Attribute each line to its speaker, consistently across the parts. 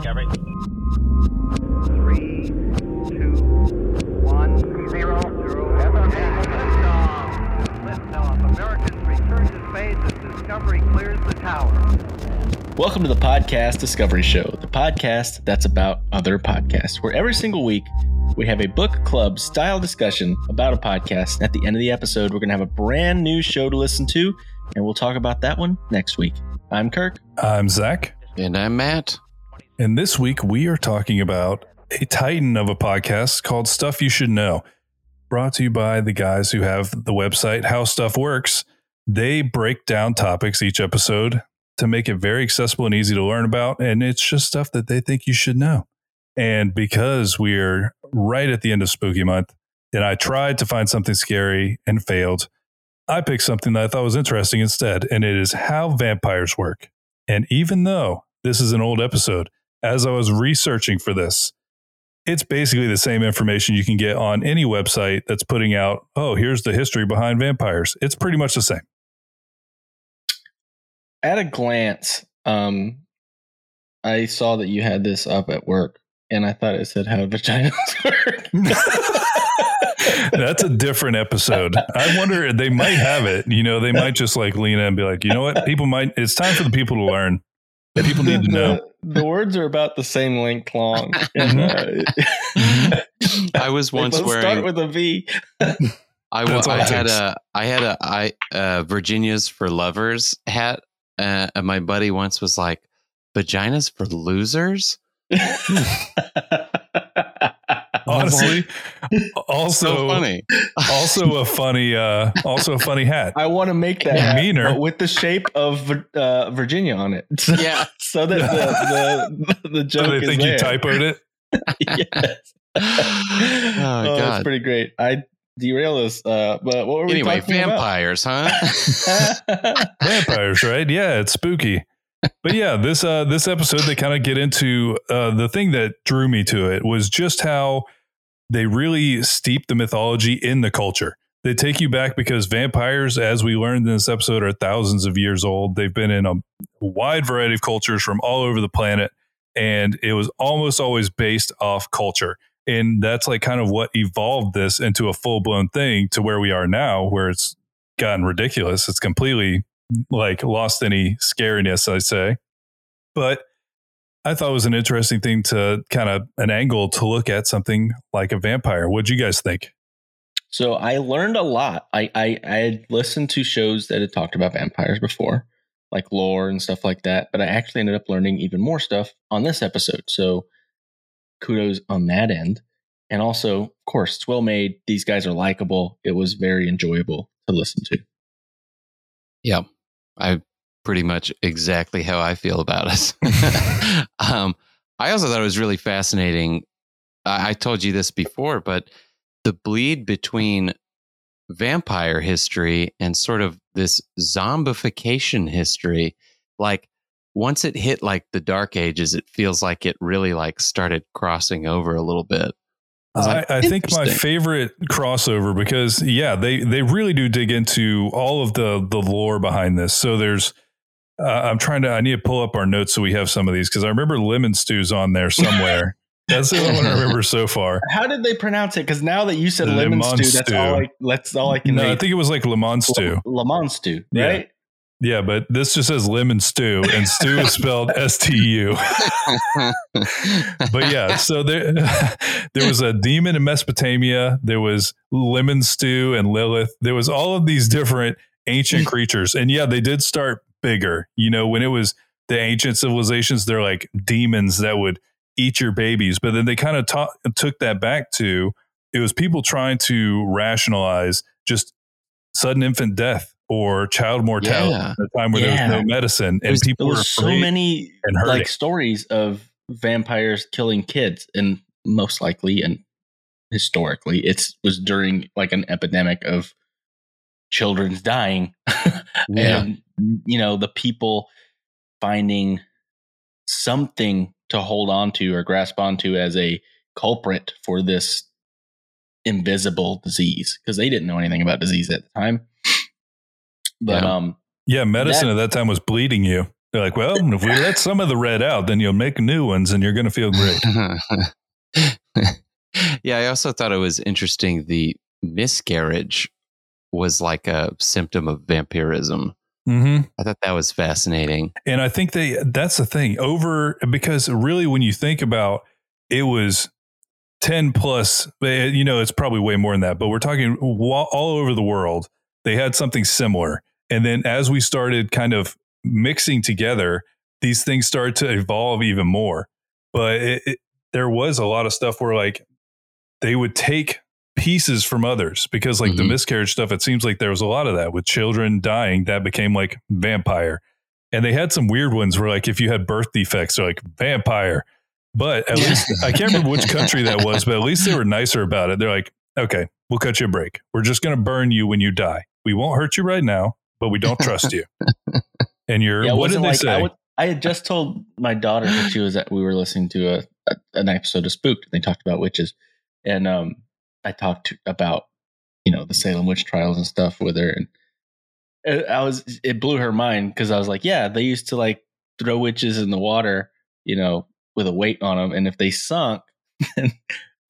Speaker 1: Discovery.
Speaker 2: Three, two, one, zero, zero. Liftoff. Liftoff. Americans return to space as Discovery clears the tower.
Speaker 3: Welcome to the podcast Discovery Show, the podcast that's about other podcasts, where every single week we have a book club style discussion about a podcast. And at the end of the episode, we're going to have a brand new show to listen to, and we'll talk about that one next week. I'm Kirk.
Speaker 4: I'm Zach.
Speaker 5: And I'm Matt.
Speaker 4: And this week we are talking about a titan of a podcast called Stuff You Should Know, brought to you by the guys who have the website How Stuff Works. They break down topics each episode to make it very accessible and easy to learn about. And it's just stuff that they think you should know. And because we're right at the end of spooky month, and I tried to find something scary and failed, I picked something that I thought was interesting instead, and it is how vampires work. And even though this is an old episode, as I was researching for this, it's basically the same information you can get on any website that's putting out, oh, here's the history behind vampires. It's pretty much the same.
Speaker 3: At a glance, um, I saw that you had this up at work, and I thought it said how vaginas work.
Speaker 4: That's a different episode. I wonder they might have it. You know, they might just like lean in and be like, you know what? People might. It's time for the people to learn. People need to know.
Speaker 3: The, the words are about the same length long. And, uh,
Speaker 5: I was
Speaker 3: they
Speaker 5: once
Speaker 3: both
Speaker 5: wearing.
Speaker 3: start with a V.
Speaker 5: I,
Speaker 4: That's
Speaker 5: I had
Speaker 4: takes.
Speaker 5: a I had a I uh, Virginia's for lovers hat. Uh, and my buddy once was like, "Vaginas for losers."
Speaker 4: Honestly, also
Speaker 5: so funny.
Speaker 4: also a funny, uh, also a funny hat.
Speaker 3: I want to make that hat,
Speaker 4: Meaner.
Speaker 3: but with the shape of uh, Virginia on it.
Speaker 5: Yeah.
Speaker 3: so that the the, the joke
Speaker 4: So they
Speaker 3: is
Speaker 4: think
Speaker 3: there.
Speaker 4: you typoed it.
Speaker 3: yes.
Speaker 5: Oh,
Speaker 3: oh, that's pretty great. I derail this, uh, but what were we
Speaker 5: Anyway,
Speaker 3: talking about?
Speaker 5: vampires, huh?
Speaker 4: vampires, right? Yeah, it's spooky. But yeah, this uh this episode they kind of get into uh the thing that drew me to it was just how they really steep the mythology in the culture. They take you back because vampires, as we learned in this episode, are thousands of years old. They've been in a wide variety of cultures from all over the planet, and it was almost always based off culture. And that's like kind of what evolved this into a full blown thing to where we are now, where it's gotten ridiculous. It's completely like lost any scariness, I'd say. But I thought it was an interesting thing to kind of an angle to look at something like a vampire. What'd you guys think?
Speaker 3: So I learned a lot. I, I I had listened to shows that had talked about vampires before, like lore and stuff like that. But I actually ended up learning even more stuff on this episode. So kudos on that end. And also, of course, it's well made. These guys are likable. It was very enjoyable to listen to.
Speaker 5: Yeah, I pretty much exactly how I feel about it. um, I also thought it was really fascinating. I, I told you this before, but the bleed between vampire history and sort of this zombification history, like once it hit like the dark ages, it feels like it really like started crossing over a little bit.
Speaker 4: I, I think my favorite crossover because yeah, they they really do dig into all of the the lore behind this. So there's uh, I'm trying to I need to pull up our notes so we have some of these because I remember lemon stew's on there somewhere. That's the only one I remember so far.
Speaker 3: How did they pronounce it? Because now that you said lemon
Speaker 4: Lemon
Speaker 3: stew, that's all I that's all I can
Speaker 4: No, I think it was like lemon stew.
Speaker 3: Lemon stew,
Speaker 4: Yeah.
Speaker 3: right?
Speaker 4: Yeah, but this just says lemon stew, and stew is spelled S T U. But yeah, so there there was a demon in Mesopotamia. There was lemon stew and Lilith. There was all of these different ancient creatures, and yeah, they did start bigger. You know, when it was the ancient civilizations, they're like demons that would eat your babies. But then they kind of ta- took that back to it was people trying to rationalize just sudden infant death or child mortality
Speaker 5: Yeah.
Speaker 4: at a time where
Speaker 3: Yeah.
Speaker 4: there was no medicine and
Speaker 5: There's-
Speaker 4: people were
Speaker 3: so many
Speaker 4: and hurting.
Speaker 3: like stories of vampires killing kids, and most likely and historically, it was during like an epidemic of children's dying,
Speaker 5: Yeah.
Speaker 3: and you know the people finding something to hold on to or grasp onto as a culprit for this invisible disease because they didn't know anything about disease at the time. But
Speaker 5: Yeah.
Speaker 3: um,
Speaker 4: yeah, medicine
Speaker 3: That-
Speaker 4: at that time was bleeding you. They're like, well, if we let some of the red out, then you'll make new ones and you're going to feel great.
Speaker 5: yeah, I also thought it was interesting. The miscarriage was like a symptom of vampirism.
Speaker 4: Mm-hmm.
Speaker 5: I thought that was fascinating.
Speaker 4: And I think they that's the thing over because really when you think about it was 10 plus eh, you know it's probably way more than that but we're talking all over the world they had something similar and then as we started kind of mixing together these things started to evolve even more but it, it, there was a lot of stuff where like they would take pieces from others because like mm-hmm. the miscarriage stuff it seems like there was a lot of that with children dying that became like vampire and they had some weird ones where like if you had birth defects they're like vampire but at least I can't remember which country that was, but at least they were nicer about it. They're like, okay, we'll cut you a break. We're just going to burn you when you die. We won't hurt you right now, but we don't trust you. And you're, yeah, what did they like, say?
Speaker 3: I, would, I, had just told my daughter that she was at, we were listening to a, a an episode of Spooked. And they talked about witches. And um, I talked about, you know, the Salem witch trials and stuff with her. And I was, it blew her mind because I was like, yeah, they used to like throw witches in the water, you know, with a weight on them, and if they sunk,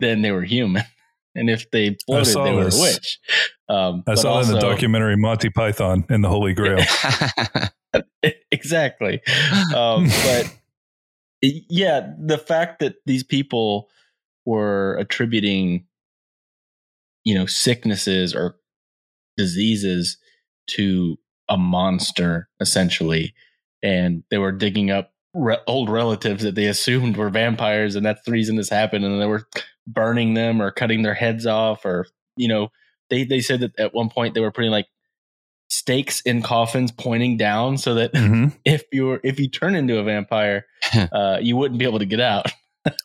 Speaker 3: then they were human, and if they floated, they were a witch.
Speaker 4: Um, I saw also, in the documentary Monty Python and the Holy Grail.
Speaker 3: exactly, um, but yeah, the fact that these people were attributing, you know, sicknesses or diseases to a monster essentially and they were digging up re- old relatives that they assumed were vampires, and that's the reason this happened. And they were burning them or cutting their heads off, or you know, they they said that at one point they were putting like stakes in coffins pointing down, so that mm-hmm. if you were if you turn into a vampire, uh, you wouldn't be able to get out.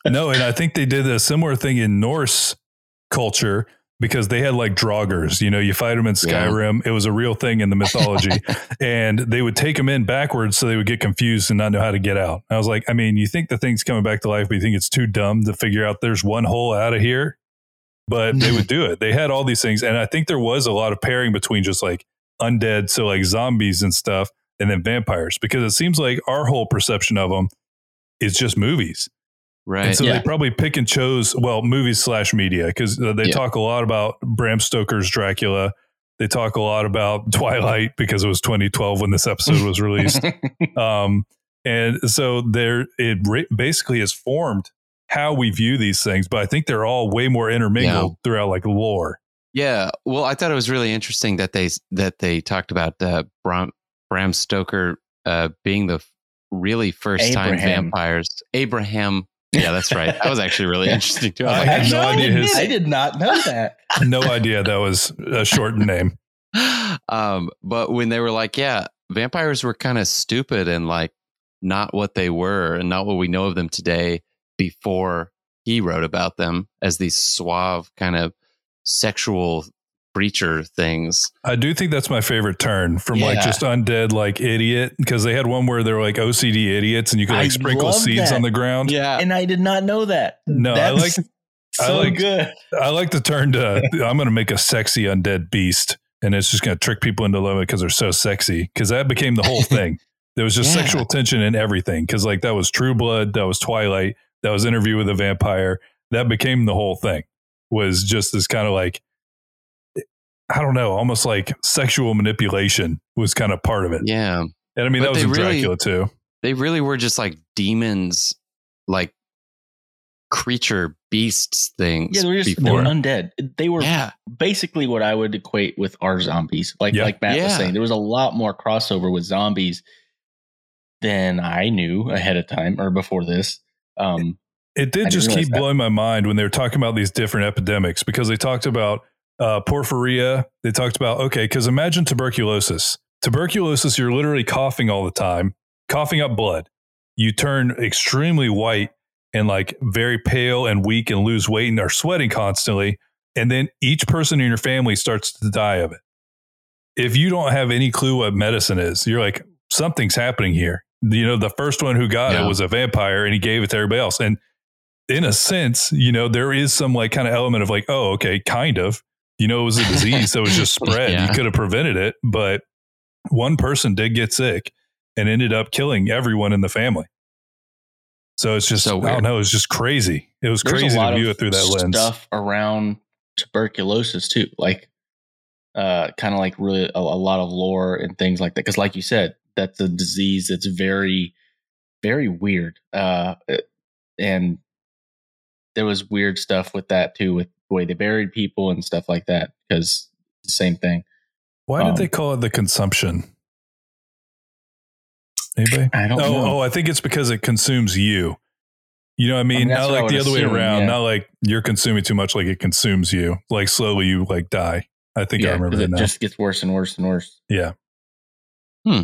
Speaker 4: no, and I think they did a similar thing in Norse culture because they had like draugrs. You know, you fight them in Skyrim. Yeah. It was a real thing in the mythology, and they would take them in backwards so they would get confused and not know how to get out. I was like, I mean, you think the thing's coming back to life, but you think it's too dumb to figure out there's one hole out of here. But they would do it. They had all these things, and I think there was a lot of pairing between just like undead, so like zombies and stuff, and then vampires, because it seems like our whole perception of them is just movies.
Speaker 5: Right.
Speaker 4: And so yeah. they probably pick and chose, well, movies slash media, because uh, they yeah. talk a lot about Bram Stoker's Dracula. They talk a lot about Twilight because it was 2012 when this episode was released. um, and so there, it re- basically has formed how we view these things, but I think they're all way more intermingled yeah. throughout like lore.
Speaker 5: Yeah. Well, I thought it was really interesting that they, that they talked about uh, Bram, Bram Stoker uh, being the really first Abraham. time vampires. Abraham yeah, that's right. That was actually really interesting too.
Speaker 3: I, I had no idea. His, I did not know that.
Speaker 4: no idea that was a shortened name.
Speaker 5: Um, but when they were like, yeah, vampires were kind of stupid and like not what they were and not what we know of them today before he wrote about them as these suave kind of sexual creature things.
Speaker 4: I do think that's my favorite turn from yeah. like just undead like idiot because they had one where they were like OCD idiots and you could like I sprinkle seeds that. on the ground.
Speaker 3: Yeah, and I did not know that.
Speaker 4: No, that's I like
Speaker 3: so I like, good.
Speaker 4: I like the turn to I'm going to make a sexy undead beast and it's just going to trick people into loving it because they're so sexy because that became the whole thing. there was just yeah. sexual tension in everything because like that was True Blood, that was Twilight, that was Interview with a Vampire. That became the whole thing. Was just this kind of like I don't know, almost like sexual manipulation was kind of part of it.
Speaker 5: Yeah.
Speaker 4: And I mean, but that was in really, Dracula too.
Speaker 5: They really were just like demons, like creature beasts things.
Speaker 3: Yeah, they were just they were undead. They were yeah. basically what I would equate with our zombies. Like like Matt yeah. was saying, there was a lot more crossover with zombies than I knew ahead of time or before this. Um,
Speaker 4: it did just keep that. blowing my mind when they were talking about these different epidemics because they talked about uh, porphyria. They talked about, okay, because imagine tuberculosis. Tuberculosis, you're literally coughing all the time, coughing up blood. You turn extremely white and like very pale and weak and lose weight and are sweating constantly. And then each person in your family starts to die of it. If you don't have any clue what medicine is, you're like, something's happening here. You know, the first one who got yeah. it was a vampire and he gave it to everybody else. And in a sense, you know, there is some like kind of element of like, oh, okay, kind of you know it was a disease that was just spread yeah. you could have prevented it but one person did get sick and ended up killing everyone in the family. So it's just
Speaker 5: So
Speaker 4: I
Speaker 5: weird.
Speaker 4: don't know. It's just crazy. It was
Speaker 3: There's
Speaker 4: crazy to view it through that lens.
Speaker 3: Stuff around tuberculosis too, like uh, kind of like really a, a lot of lore and things like that. Because, like you said, that's a disease that's very, very weird. Uh, and there was weird stuff with that too, with the way they buried people and stuff like that. Because same thing.
Speaker 4: Why did
Speaker 3: um,
Speaker 4: they call it the consumption? Anybody?
Speaker 3: I don't
Speaker 4: oh,
Speaker 3: know.
Speaker 4: oh, I think it's because it consumes you. You know what I mean?
Speaker 3: mean,
Speaker 4: not like the
Speaker 3: would
Speaker 4: other way around.
Speaker 3: yeah.
Speaker 4: Not like you're consuming too much, like it consumes you. Like slowly you like die. I think I
Speaker 3: yeah,
Speaker 4: remember
Speaker 3: 'cause
Speaker 4: that
Speaker 3: it
Speaker 4: now.
Speaker 3: just gets worse and worse and worse.
Speaker 4: Yeah.
Speaker 5: Hmm.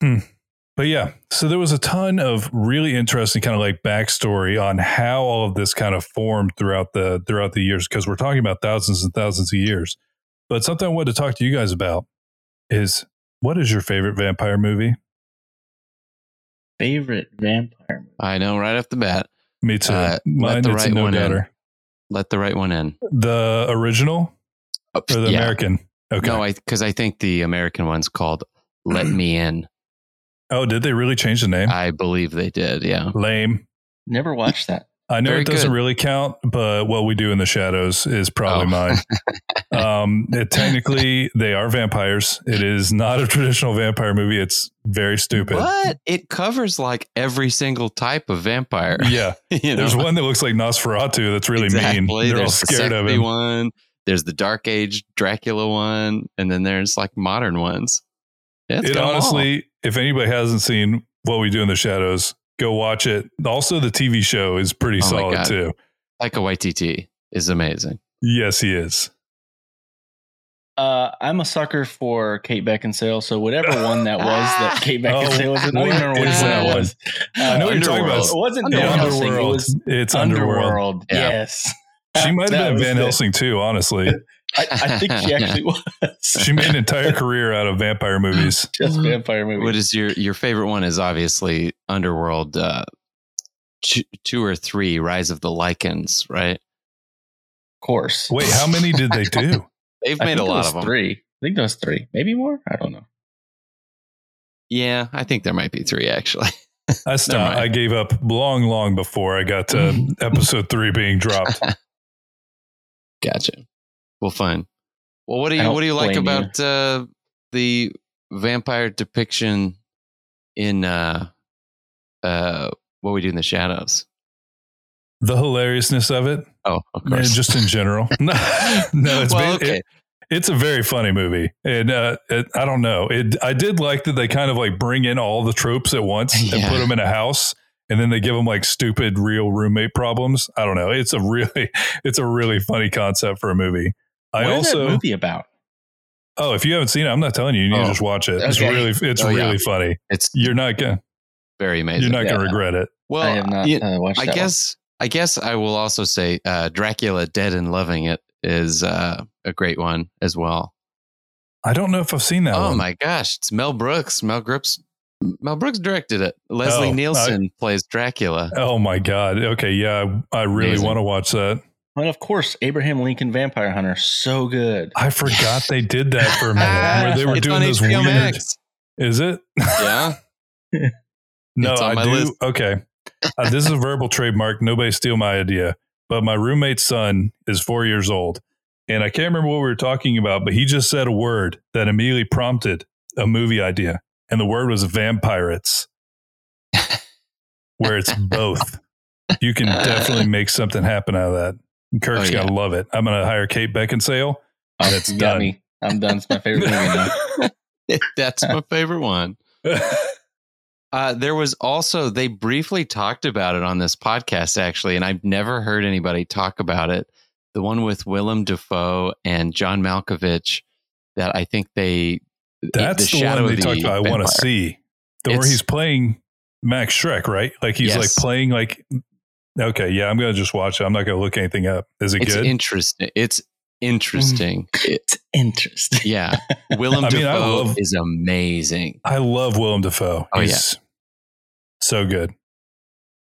Speaker 4: Hmm. But yeah, so there was a ton of really interesting kind of like backstory on how all of this kind of formed throughout the throughout the years because we're talking about thousands and thousands of years. But something I wanted to talk to you guys about is what is your favorite vampire movie?
Speaker 3: Favorite vampire movie?
Speaker 5: I know right off the bat.
Speaker 4: Me too.
Speaker 5: Uh, let the right
Speaker 4: no
Speaker 5: one in. Let the right one in.
Speaker 4: The original or the
Speaker 5: Yeah.
Speaker 4: American? Okay.
Speaker 5: No, I because I think the American one's called "Let Me In."
Speaker 4: Oh, did they really change the name?
Speaker 5: I believe they did. Yeah.
Speaker 4: Lame.
Speaker 3: Never watched that.
Speaker 4: I know
Speaker 5: Very
Speaker 4: it doesn't
Speaker 5: good.
Speaker 4: really count, but what we do in the shadows is probably
Speaker 5: Oh.
Speaker 4: mine. um, it, technically, they are vampires. It is not a traditional vampire movie. It's very stupid.
Speaker 5: But it covers like every single type of vampire.
Speaker 4: Yeah,
Speaker 5: you know?
Speaker 4: there's one that looks like Nosferatu. That's really mean. They're all
Speaker 5: There's the
Speaker 4: scared of
Speaker 5: sexy
Speaker 4: him.
Speaker 5: one. There's the Dark Age Dracula one, and then there's like modern ones. Yeah,
Speaker 4: It
Speaker 5: got 'em all.
Speaker 4: honestly, if anybody hasn't seen what we do in the shadows, go watch it. Also, the TV show is pretty
Speaker 5: Oh my
Speaker 4: solid
Speaker 5: God.
Speaker 4: too.
Speaker 5: Taika Waititi is amazing.
Speaker 4: Yes, he is.
Speaker 3: Uh, I'm a sucker for Kate Beckinsale, so whatever one that was that Kate Beckinsale was in, I don't even remember
Speaker 4: what
Speaker 3: which one
Speaker 4: that
Speaker 3: it
Speaker 4: one?
Speaker 3: was.
Speaker 4: I know what you're talking about.
Speaker 3: It wasn't
Speaker 5: Underworld.
Speaker 3: Van Helsing. It
Speaker 4: Underworld.
Speaker 3: was
Speaker 4: It's Underworld.
Speaker 3: Underworld.
Speaker 5: Yeah.
Speaker 3: Yes.
Speaker 4: She might have been
Speaker 3: was
Speaker 4: Van
Speaker 3: it.
Speaker 4: Helsing too. Honestly,
Speaker 3: I, I think she actually was.
Speaker 4: she made an entire career out of vampire movies.
Speaker 3: just vampire movies.
Speaker 5: What is your your favorite one? Is obviously Underworld. Uh, two, two or three, Rise of the Lycans, right?
Speaker 3: of course.
Speaker 4: Wait, how many did they do?
Speaker 5: They've made a lot of them.
Speaker 3: Three. I think there was three. Maybe more. I don't know.
Speaker 5: Yeah, I think there might be three actually.
Speaker 4: I stopped.
Speaker 5: mind.
Speaker 4: I gave up long, long before I got to episode three being dropped.
Speaker 5: Gotcha. Well, fine. Well, what do you what do you like
Speaker 3: blame you.
Speaker 5: about uh, the vampire depiction in uh, uh, what we do in the shadows?
Speaker 4: The hilariousness of it,
Speaker 5: Oh, of course.
Speaker 4: just in general. no, it's
Speaker 5: well,
Speaker 4: ba-
Speaker 5: okay.
Speaker 4: it- it's a very funny movie, and uh, it, I don't know. It I did like that they kind of like bring in all the tropes at once and put them in a house, and then they give them like stupid real roommate problems. I don't know. It's a really it's a really funny concept for a movie. I
Speaker 3: what is
Speaker 4: also
Speaker 3: that movie about?
Speaker 4: oh if you haven't seen it, I'm not telling you. You need to
Speaker 5: Oh,
Speaker 4: just watch it. It's
Speaker 3: okay.
Speaker 4: really it's
Speaker 5: Oh, yeah.
Speaker 4: really funny.
Speaker 5: it's
Speaker 4: You're not gonna
Speaker 5: very amazing.
Speaker 4: you're not gonna regret it.
Speaker 5: well,
Speaker 3: I have not
Speaker 5: you-
Speaker 3: uh, watched
Speaker 5: I
Speaker 3: that
Speaker 5: guess I guess I will also say uh, Dracula Dead and Loving It is uh, a great one as well.
Speaker 4: I don't know if I've seen that
Speaker 5: oh
Speaker 4: one.
Speaker 5: my gosh, it's Mel Brooks. Mel Brooks Mel Brooks directed it. Leslie
Speaker 4: Oh,
Speaker 5: Nielsen plays Dracula.
Speaker 4: Oh my god. Okay, yeah, I, I really want to watch that.
Speaker 3: One. And of course, Abraham Lincoln Vampire Hunter. So good.
Speaker 4: I forgot they did that for a minute. where they were
Speaker 5: it's
Speaker 4: doing this
Speaker 5: HBO
Speaker 4: weird.
Speaker 5: Max.
Speaker 4: Is it?
Speaker 5: Yeah.
Speaker 4: no, I do.
Speaker 5: list.
Speaker 4: Okay, uh, this is a verbal trademark. Nobody steal my idea. But my roommate's son is four years old, and I can't remember what we were talking about. But he just said a word that immediately prompted a movie idea, and the word was vampirates, where it's both. You can definitely make something happen out of that. And Kirk's
Speaker 5: Oh, yeah.
Speaker 4: gotta love it. I'm gonna hire Kate Beckinsale.
Speaker 3: Oh,
Speaker 4: That's
Speaker 3: you
Speaker 4: done.
Speaker 3: me. I'm done. It's my favorite movie now.
Speaker 5: That's my favorite one. Uh, there was also they briefly talked about it on this podcast actually, and I've never heard anybody talk about it. The one with Willem Dafoe and John Malkovich that I think they
Speaker 4: That's the,
Speaker 5: Shadow
Speaker 4: one
Speaker 5: of
Speaker 4: they talked
Speaker 5: the
Speaker 4: about. I want to see. The where he's playing Max Schreck, right? Like he's
Speaker 5: Yes.
Speaker 4: like playing like. Okay, yeah, I'm gonna just watch it. I'm not gonna look anything up. Is it good?
Speaker 5: It's
Speaker 4: good?
Speaker 5: interesting. It's interesting.
Speaker 3: It's interesting.
Speaker 5: yeah, Willem
Speaker 4: I mean,
Speaker 5: Dafoe
Speaker 4: love-
Speaker 5: is amazing.
Speaker 4: I love Willem Dafoe.
Speaker 5: Oh,
Speaker 4: he's so good.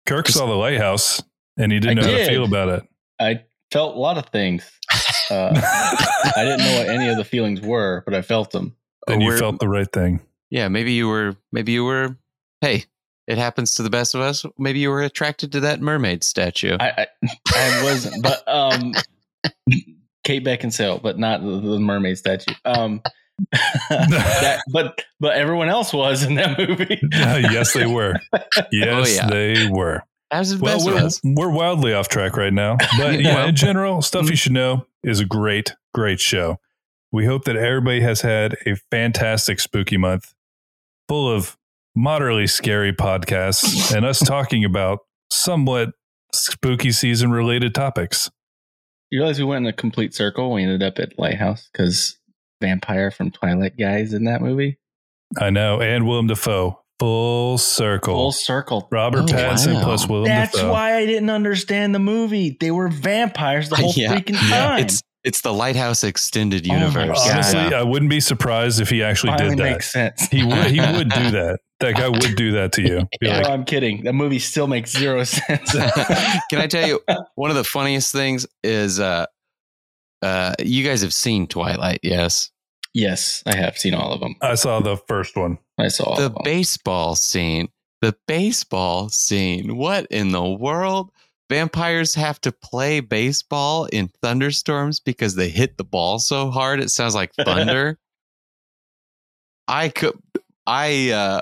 Speaker 4: Kirk
Speaker 5: Just-
Speaker 4: saw the lighthouse and he didn't
Speaker 3: I
Speaker 4: know how to feel about it.
Speaker 3: I felt a lot of things. Uh, I didn't know what any of the feelings were, but I felt them.
Speaker 4: and you felt the right thing.
Speaker 5: yeah, maybe you were, maybe you were. Hey, it happens to the best of us. Maybe you were attracted to that mermaid statue.
Speaker 3: I, I, I wasn't, but um, Kate Beckinsale, but not the, the mermaid statue. Um, that, but but everyone else was in that movie.
Speaker 4: yes, they were. Yes,
Speaker 5: yeah.
Speaker 4: they were.
Speaker 5: That was the
Speaker 4: Well,
Speaker 5: best of
Speaker 4: we're,
Speaker 5: us.
Speaker 4: we're wildly off track right now. But yeah, in general, Stuff You Should Know is a great, great show. We hope that everybody has had a fantastic spooky month full of moderately scary podcasts and us talking about somewhat spooky season related topics.
Speaker 3: You realize we went in a complete circle. We ended up at Lighthouse because vampire from Twilight guys in that movie.
Speaker 4: I know. And Willem Dafoe, full circle.
Speaker 3: Full circle.
Speaker 4: Robert
Speaker 5: Oh,
Speaker 4: Pattinson
Speaker 5: wow.
Speaker 4: plus Willem
Speaker 3: That's
Speaker 4: Dafoe.
Speaker 3: why I didn't understand the movie. They were vampires the whole
Speaker 5: Yeah.
Speaker 3: freaking
Speaker 4: Yeah.
Speaker 3: time.
Speaker 5: It's it's the Lighthouse extended
Speaker 3: Oh
Speaker 5: universe.
Speaker 3: God.
Speaker 4: Honestly,
Speaker 5: Yeah.
Speaker 4: I wouldn't be surprised if he actually
Speaker 3: finally
Speaker 4: did that.
Speaker 3: makes sense.
Speaker 4: He would. He would do that. That guy would do that to you. Be
Speaker 3: no, I'm kidding. That movie still makes zero sense.
Speaker 5: Can I tell you one of the funniest things is uh uh you guys have seen Twilight, yes?
Speaker 3: yes, I have seen all of them.
Speaker 4: I saw the first one.
Speaker 3: I saw all
Speaker 5: the
Speaker 3: of them.
Speaker 5: baseball scene. The baseball scene. What in the world? Vampires have to play baseball in thunderstorms because they hit the ball so hard it sounds like thunder. I could I uh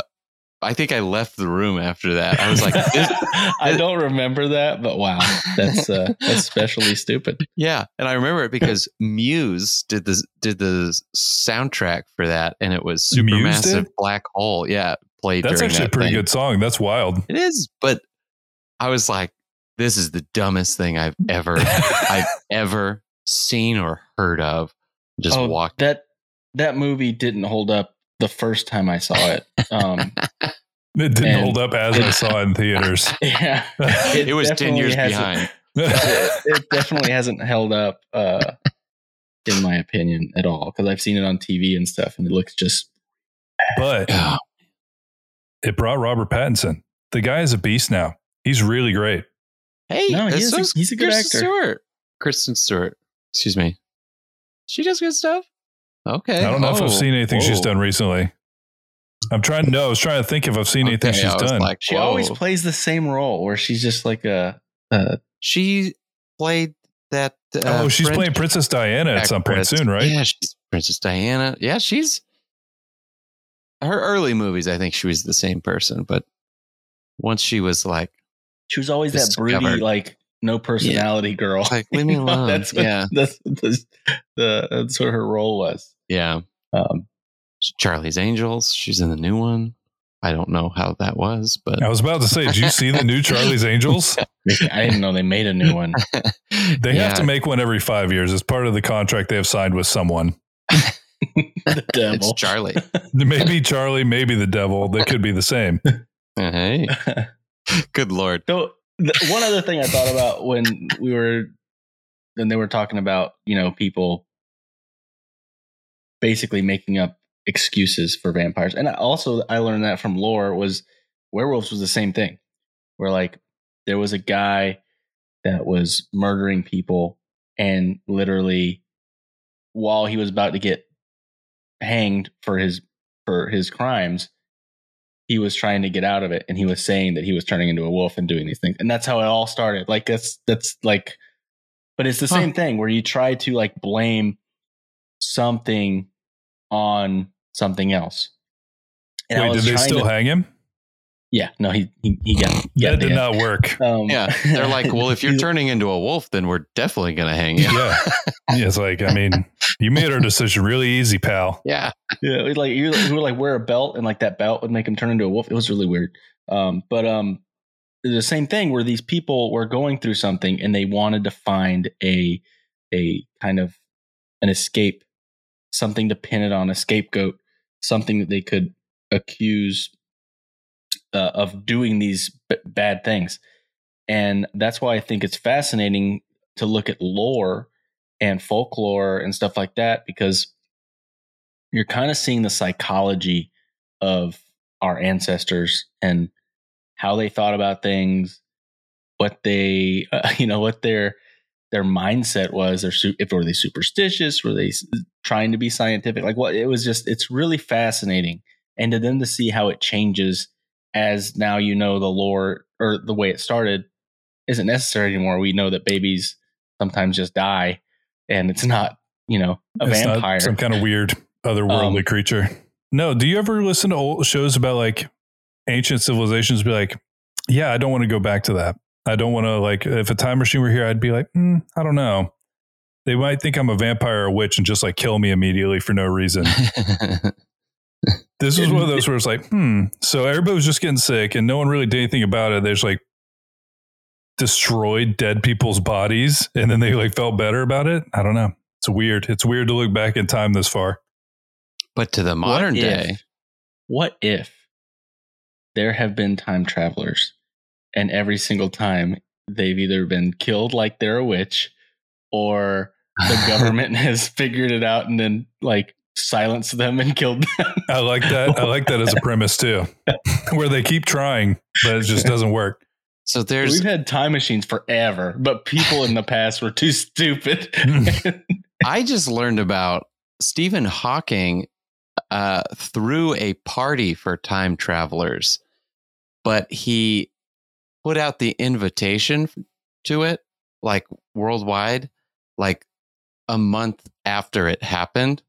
Speaker 5: I think I left the room after that. I was like, this,
Speaker 3: I don't remember that, but wow, that's uh, that's especially stupid.
Speaker 5: yeah, and I remember it because Muse did the did the soundtrack for that, and it was
Speaker 4: Muse
Speaker 5: Supermassive
Speaker 4: did?
Speaker 5: Black Hole. Yeah, played.
Speaker 4: That's
Speaker 5: during
Speaker 4: actually a pretty
Speaker 5: thing.
Speaker 4: good song. That's wild.
Speaker 5: It is, but I was like, this is the dumbest thing I've ever I've ever seen or heard of. Just
Speaker 3: oh,
Speaker 5: walked.
Speaker 3: that that movie didn't hold up the first time I saw it. Um,
Speaker 4: It didn't
Speaker 3: And-
Speaker 4: hold up as I saw it in theaters.
Speaker 3: yeah,
Speaker 5: It, was ten years behind.
Speaker 3: it, it definitely hasn't held up, uh, in my opinion, at all. Because I've seen it on TV and stuff, and it looks just
Speaker 4: but it brought Robert Pattinson. The guy is a beast now. He's really great.
Speaker 5: Hey,
Speaker 3: No, he
Speaker 5: that's
Speaker 3: a- he's a good
Speaker 5: Kristen
Speaker 3: actor.
Speaker 5: Stewart. Kristen Stewart. Excuse me. She does good stuff. Okay.
Speaker 4: I don't know if
Speaker 5: Oh,
Speaker 4: I've seen anything she's done recently. I'm trying. To. No, I was trying to think if I've seen anything
Speaker 5: Okay,
Speaker 4: she's done.
Speaker 5: like,
Speaker 3: she always plays the same role, where she's just like a. a
Speaker 5: She played that. Uh,
Speaker 4: oh, she's
Speaker 5: French
Speaker 4: playing Princess Diana at some point soon, right?
Speaker 5: Yeah, she's Princess Diana. Yeah, she's her early movies. I think she was the same person, but once she was like,
Speaker 3: she was always that broody,
Speaker 5: Discovered.
Speaker 3: like no personality girl.
Speaker 5: like leave me
Speaker 3: You know,
Speaker 5: alone.
Speaker 3: that's what,
Speaker 5: yeah,
Speaker 3: that's what the, the that's what her role was.
Speaker 5: yeah.
Speaker 3: Um,
Speaker 5: Charlie's Angels. She's in the new one. I don't know how that was, but
Speaker 4: I was about to say, did you see the new Charlie's Angels?
Speaker 3: I didn't know they made a new one.
Speaker 4: They
Speaker 5: Yeah.
Speaker 4: have to make one every five years as part of the contract they have signed with someone.
Speaker 3: the devil.
Speaker 5: It's Charlie.
Speaker 4: Maybe Charlie, maybe the devil. They could be the same.
Speaker 5: hey, good lord.
Speaker 3: So one other thing I thought about when we were when they were talking about you know people basically making up excuses for vampires, and also I learned that from lore was werewolves was the same thing, where like there was a guy that was murdering people and literally while he was about to get hanged for his for his crimes he was trying to get out of it and he was saying that he was turning into a wolf and doing these things and that's how it all started like that's that's like but it's the
Speaker 5: Huh.
Speaker 3: same thing where you try to like blame something on something else and
Speaker 4: Wait, did they still
Speaker 3: to-
Speaker 4: hang him?
Speaker 3: Yeah no he he, he got, he got
Speaker 4: that did not work.
Speaker 3: um,
Speaker 5: Yeah, they're like, well, if you're turning into a wolf, then we're definitely gonna hang you.
Speaker 4: Yeah. yeah. It's like, I mean, you made our decision really easy, pal.
Speaker 5: Yeah,
Speaker 3: Yeah, it was like you you would like wear a belt and like that belt would make him turn into a wolf. It was really weird. Um, but um, the same thing where these people were going through something and they wanted to find a a kind of an escape, something to pin it on, a scapegoat, something that they could accuse uh, of doing these b- bad things. And that's why I think it's fascinating to look at lore and folklore and stuff like that because you're kind of seeing the psychology of our ancestors and how they thought about things, what they, uh, you know, what their their mindset was. Or su- if were they superstitious? Were they trying to be scientific? Like what? It was just. It's really fascinating and to then to see how it changes as now you know the lore or the way it started isn't necessary anymore. We know that babies sometimes just die, and it's not you know a
Speaker 4: It's
Speaker 3: vampire.
Speaker 4: some kind of weird otherworldly
Speaker 3: Um,
Speaker 4: creature. No, do you ever listen to old shows about like ancient civilizations? Be like, yeah, I don't want to go back to that. I don't want to like if a time machine were here, I'd be like, mm, I don't know. They might think I'm a vampire or a witch and just like kill me immediately for no reason. This is one of those where it's like, hmm. So everybody was just getting sick and no one really did anything about it. There's like destroyed dead people's bodies and then they like felt better about it. I don't know. It's weird. It's weird to look back in time this far.
Speaker 5: but to the
Speaker 3: What
Speaker 5: modern
Speaker 3: if-
Speaker 5: day,
Speaker 3: What if there have been time travelers, and every single time they've either been killed like they're a witch, or the government has figured it out and then like silenced them and killed them.
Speaker 4: I like that. I like that as a premise too, where they keep trying, but it just doesn't work.
Speaker 5: so there's
Speaker 3: We've had time machines forever, but people in the past were too stupid.
Speaker 5: I just learned about Stephen Hawking uh, threw a party for time travelers, but he put out the invitation to it like worldwide, like a month after it happened.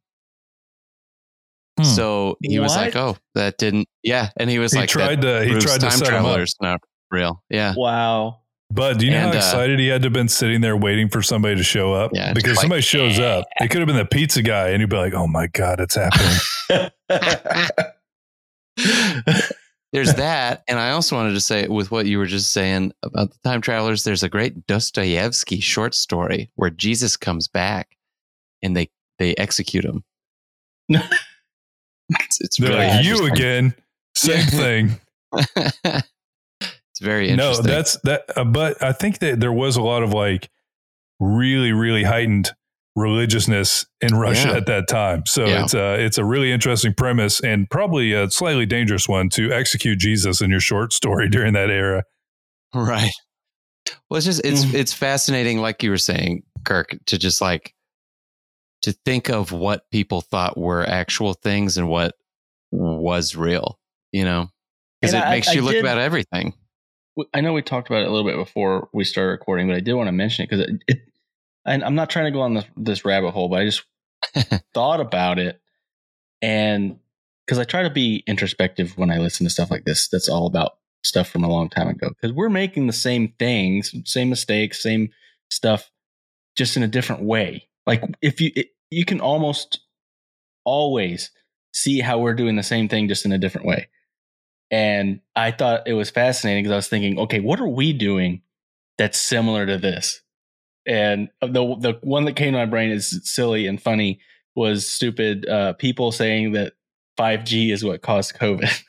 Speaker 4: Hmm.
Speaker 5: So he was like, "Oh, that didn't." Yeah, and he was
Speaker 4: he
Speaker 5: like,
Speaker 4: tried to. He
Speaker 5: proves
Speaker 4: tried to
Speaker 5: time
Speaker 4: set him up.
Speaker 5: travelers not real." Yeah,
Speaker 3: wow.
Speaker 4: But do you know
Speaker 5: And,
Speaker 4: how
Speaker 5: uh,
Speaker 4: excited he had to have been sitting there waiting for somebody to show up?
Speaker 5: Yeah,
Speaker 4: because
Speaker 5: like,
Speaker 4: somebody shows up. It could have been the pizza guy, and he'd be like, "Oh my god, it's happening."
Speaker 5: there's that and i also wanted to say with what you were just saying about the time travelers there's a great dostoevsky short story where jesus comes back and they they execute him it's, it's
Speaker 4: They're
Speaker 5: really
Speaker 4: like, "You again, same thing."
Speaker 5: it's very
Speaker 4: No, that's that. Uh, but I think that there was a lot of like really, really heightened religiousness in Russia
Speaker 5: Yeah.
Speaker 4: at that time. So
Speaker 5: Yeah.
Speaker 4: it's a it's a really interesting premise and probably a slightly dangerous one to execute Jesus in your short story during that era.
Speaker 5: right well it's just it's
Speaker 3: Mm.
Speaker 5: it's fascinating like you were saying kirk to just like to think of what people thought were actual things and what was real you know because it
Speaker 3: I-
Speaker 5: makes
Speaker 3: I
Speaker 5: you look
Speaker 3: did-
Speaker 5: about everything
Speaker 3: I know we talked about it a little bit before we started recording, but I did want to mention it because it, it and I'm not trying to go on this, this rabbit hole, but I just thought about it and because I try to be introspective when I listen to stuff like this, that's all about stuff from a long time ago. Because we're making the same things, same mistakes, same stuff, just in a different way. Like if you it, you can almost always see how we're doing the same thing just in a different way. And I thought it was fascinating because I was thinking, okay, what are we doing that's similar to this? And the the one that came to my brain is silly and funny was stupid uh, people saying that 5G is what caused COVID.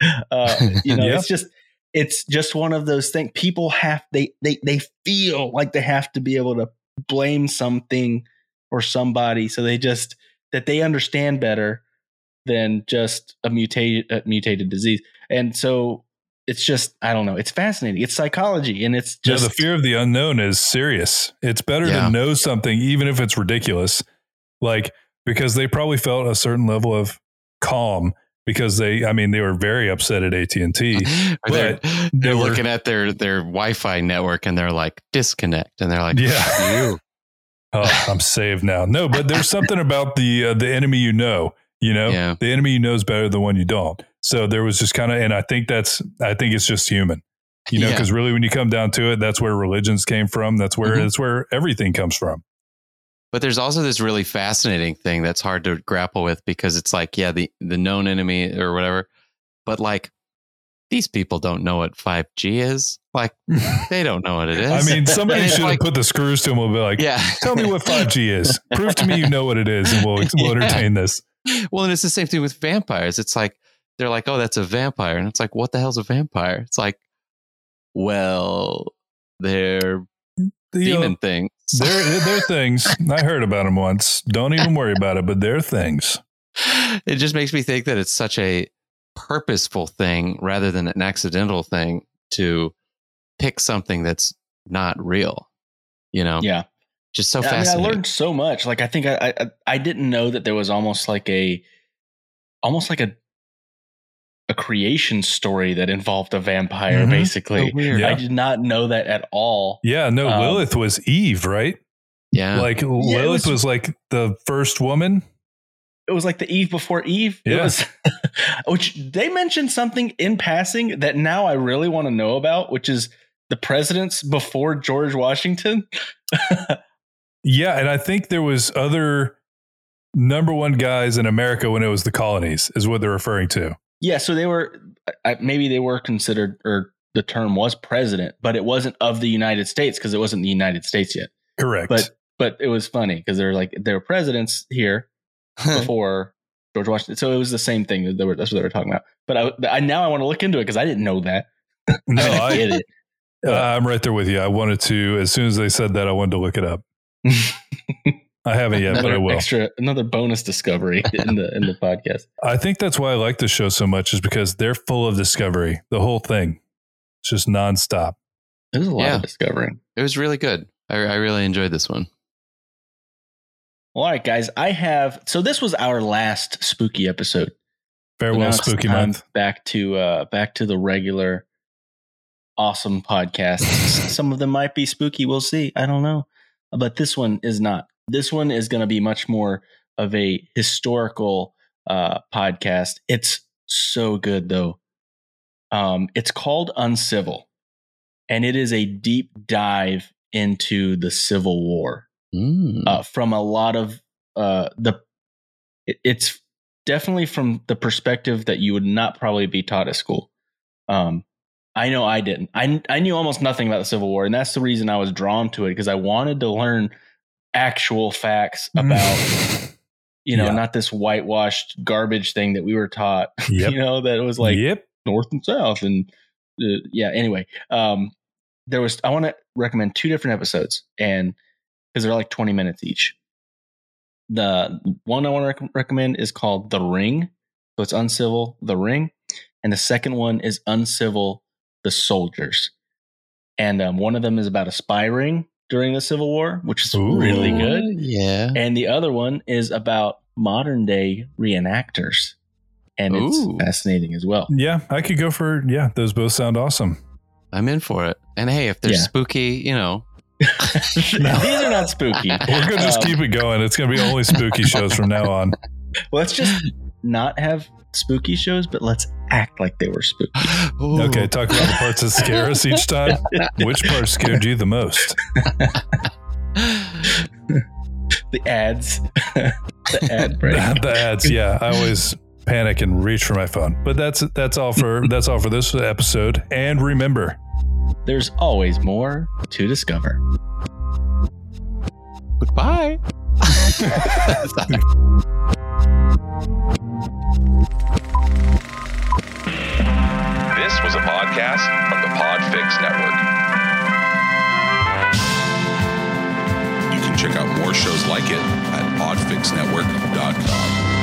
Speaker 3: uh, you know,
Speaker 4: Yeah.
Speaker 3: it's just it's just one of those things. People have they they they feel like they have to be able to blame something or somebody, so they just that they understand better than just a mutated a mutated disease. And so it's just I don't know. It's fascinating. It's psychology, and it's
Speaker 4: Yeah,
Speaker 3: just
Speaker 4: the fear of the unknown is serious. It's better
Speaker 5: Yeah.
Speaker 4: to know something, even if it's ridiculous. Like, because they probably felt a certain level of calm because they, I mean, they were very upset at AT&T.
Speaker 5: Or they're,
Speaker 4: But
Speaker 5: they're
Speaker 4: they were-
Speaker 5: looking at their their Wi-Fi network and they're like disconnect, and they're like,
Speaker 4: Yeah. Oh, I'm saved now. No, but there's something about the, uh, the enemy you know, you know,
Speaker 5: Yeah.
Speaker 4: the enemy you know is better than the one you don't. So there was just kind of, and I think that's, I think it's just human, you know,
Speaker 5: Yeah.
Speaker 4: because really when you come down to it, that's where religions came from. That's where,
Speaker 5: Mhm.
Speaker 4: that's where everything comes from.
Speaker 5: But there's also this really fascinating thing that's hard to grapple with because it's like, yeah, the the known enemy or whatever, but like these people don't know what 5G is. Like they don't know what it is.
Speaker 4: I mean, somebody should have
Speaker 5: like-
Speaker 4: put the screws to him and be like,
Speaker 5: yeah.
Speaker 4: tell me what 5G is. Prove to me you know what it is, and we'll, we'll
Speaker 5: Yeah.
Speaker 4: entertain this.
Speaker 5: Well, and it's the same thing with vampires. It's like they're like, oh, that's a vampire, and it's like, what the hell's a vampire? It's like, well, they're
Speaker 4: You uh, know,
Speaker 5: demon things.
Speaker 4: they're, they're things. I heard about them once. Don't even worry about it, but they're things.
Speaker 5: it just makes me think that it's such a purposeful thing rather than an accidental thing to pick something that's not real. You know,
Speaker 3: yeah.
Speaker 5: just so
Speaker 3: I mean, I learned so much. Like I think I, I I didn't know that there was almost like a almost like a a creation story that involved a vampire.
Speaker 4: Mhm.
Speaker 3: Basically,
Speaker 5: So.
Speaker 4: Yeah.
Speaker 3: I did not know that at all.
Speaker 4: Yeah, no,
Speaker 3: Um,
Speaker 4: Lilith was Eve, right?
Speaker 5: Yeah.
Speaker 4: Like
Speaker 3: it
Speaker 4: Lilith
Speaker 3: was-
Speaker 4: was, like the first woman.
Speaker 3: It was like the Eve before Eve. It was, which they mentioned something in passing that now I really want to know about, which is the presidents before George Washington.
Speaker 4: Yeah, and I think there was other number one guys in America when it was the colonies, is what they're referring to.
Speaker 3: Yeah, so they were maybe they were considered, or the term was president, but it wasn't of the United States because it wasn't the United States yet.
Speaker 4: Correct.
Speaker 3: But but it was funny because they're like they were presidents here before George Washington. So it was the same thing. They were, that's what they were talking about. But I, I now I want to look into it because I didn't know that.
Speaker 4: no,
Speaker 3: I
Speaker 4: I,
Speaker 3: get it.
Speaker 4: Uh, I'm right there with you. I wanted to, as soon as they said that, I wanted to look it up. I haven't yet, but I will.
Speaker 3: extra another bonus discovery in the in the podcast.
Speaker 4: I think that's why I like this show so much, is because they're full of discovery. The whole thing, it's just nonstop.
Speaker 3: There's a lot
Speaker 5: Yeah.
Speaker 3: of discovering.
Speaker 5: it was really good. I, I really enjoyed this one.
Speaker 3: All right, guys. I have so this was our last spooky episode.
Speaker 4: Farewell, spooky month.
Speaker 3: Back to uh back to the regular awesome podcast. Some of them might be spooky, we'll see. I don't know. But this one is not. This one is going to be much more of a historical uh podcast. It's so good though. Um it's called Uncivil and it is a deep dive into the Civil War
Speaker 5: Mm.
Speaker 3: uh, from a lot of uh, the. It, it's definitely from the perspective that you would not probably be taught at school. Um, I know I didn't. I I knew almost nothing about the Civil War, and that's the reason I was drawn to it because I wanted to learn actual facts about you know
Speaker 4: Yeah.
Speaker 3: not this whitewashed garbage thing that we were taught.
Speaker 4: Yep.
Speaker 3: you know that it was like
Speaker 4: yep.
Speaker 3: north and south and uh, yeah anyway um there was i want to recommend two different episodes and because they're like 20 minutes each the one i want to rec- recommend is called the ring so it's uncivil the ring and the second one is uncivil the soldiers and um, one of them is about a spy ring during the civil war which is
Speaker 4: Ooh.
Speaker 3: really good
Speaker 5: Yeah.
Speaker 3: and the other one is about modern day reenactors and it's
Speaker 5: Ooh.
Speaker 3: fascinating as well
Speaker 4: Yeah, I could go for yeah. Those both sound awesome.
Speaker 5: I'm in for it. And hey, if they're
Speaker 3: Yeah.
Speaker 5: spooky, you know,
Speaker 3: These are not spooky.
Speaker 4: We're gonna just
Speaker 3: Um,
Speaker 4: keep it going. It's gonna be only spooky shows from now on.
Speaker 3: Let's just not have spooky shows, but let's act like they were spooky.
Speaker 5: Ooh.
Speaker 4: Okay, talk about the parts that scare us each time. Which part scared you the most?
Speaker 3: The ads, the ad break.
Speaker 4: the ads, yeah. I always panic and reach for my phone. But that's that's all for that's all for this episode. And remember,
Speaker 3: There's always more to discover.
Speaker 5: Goodbye.
Speaker 1: This was a podcast from the Podfix Network. You can check out more shows like it at podfixnetwork.com.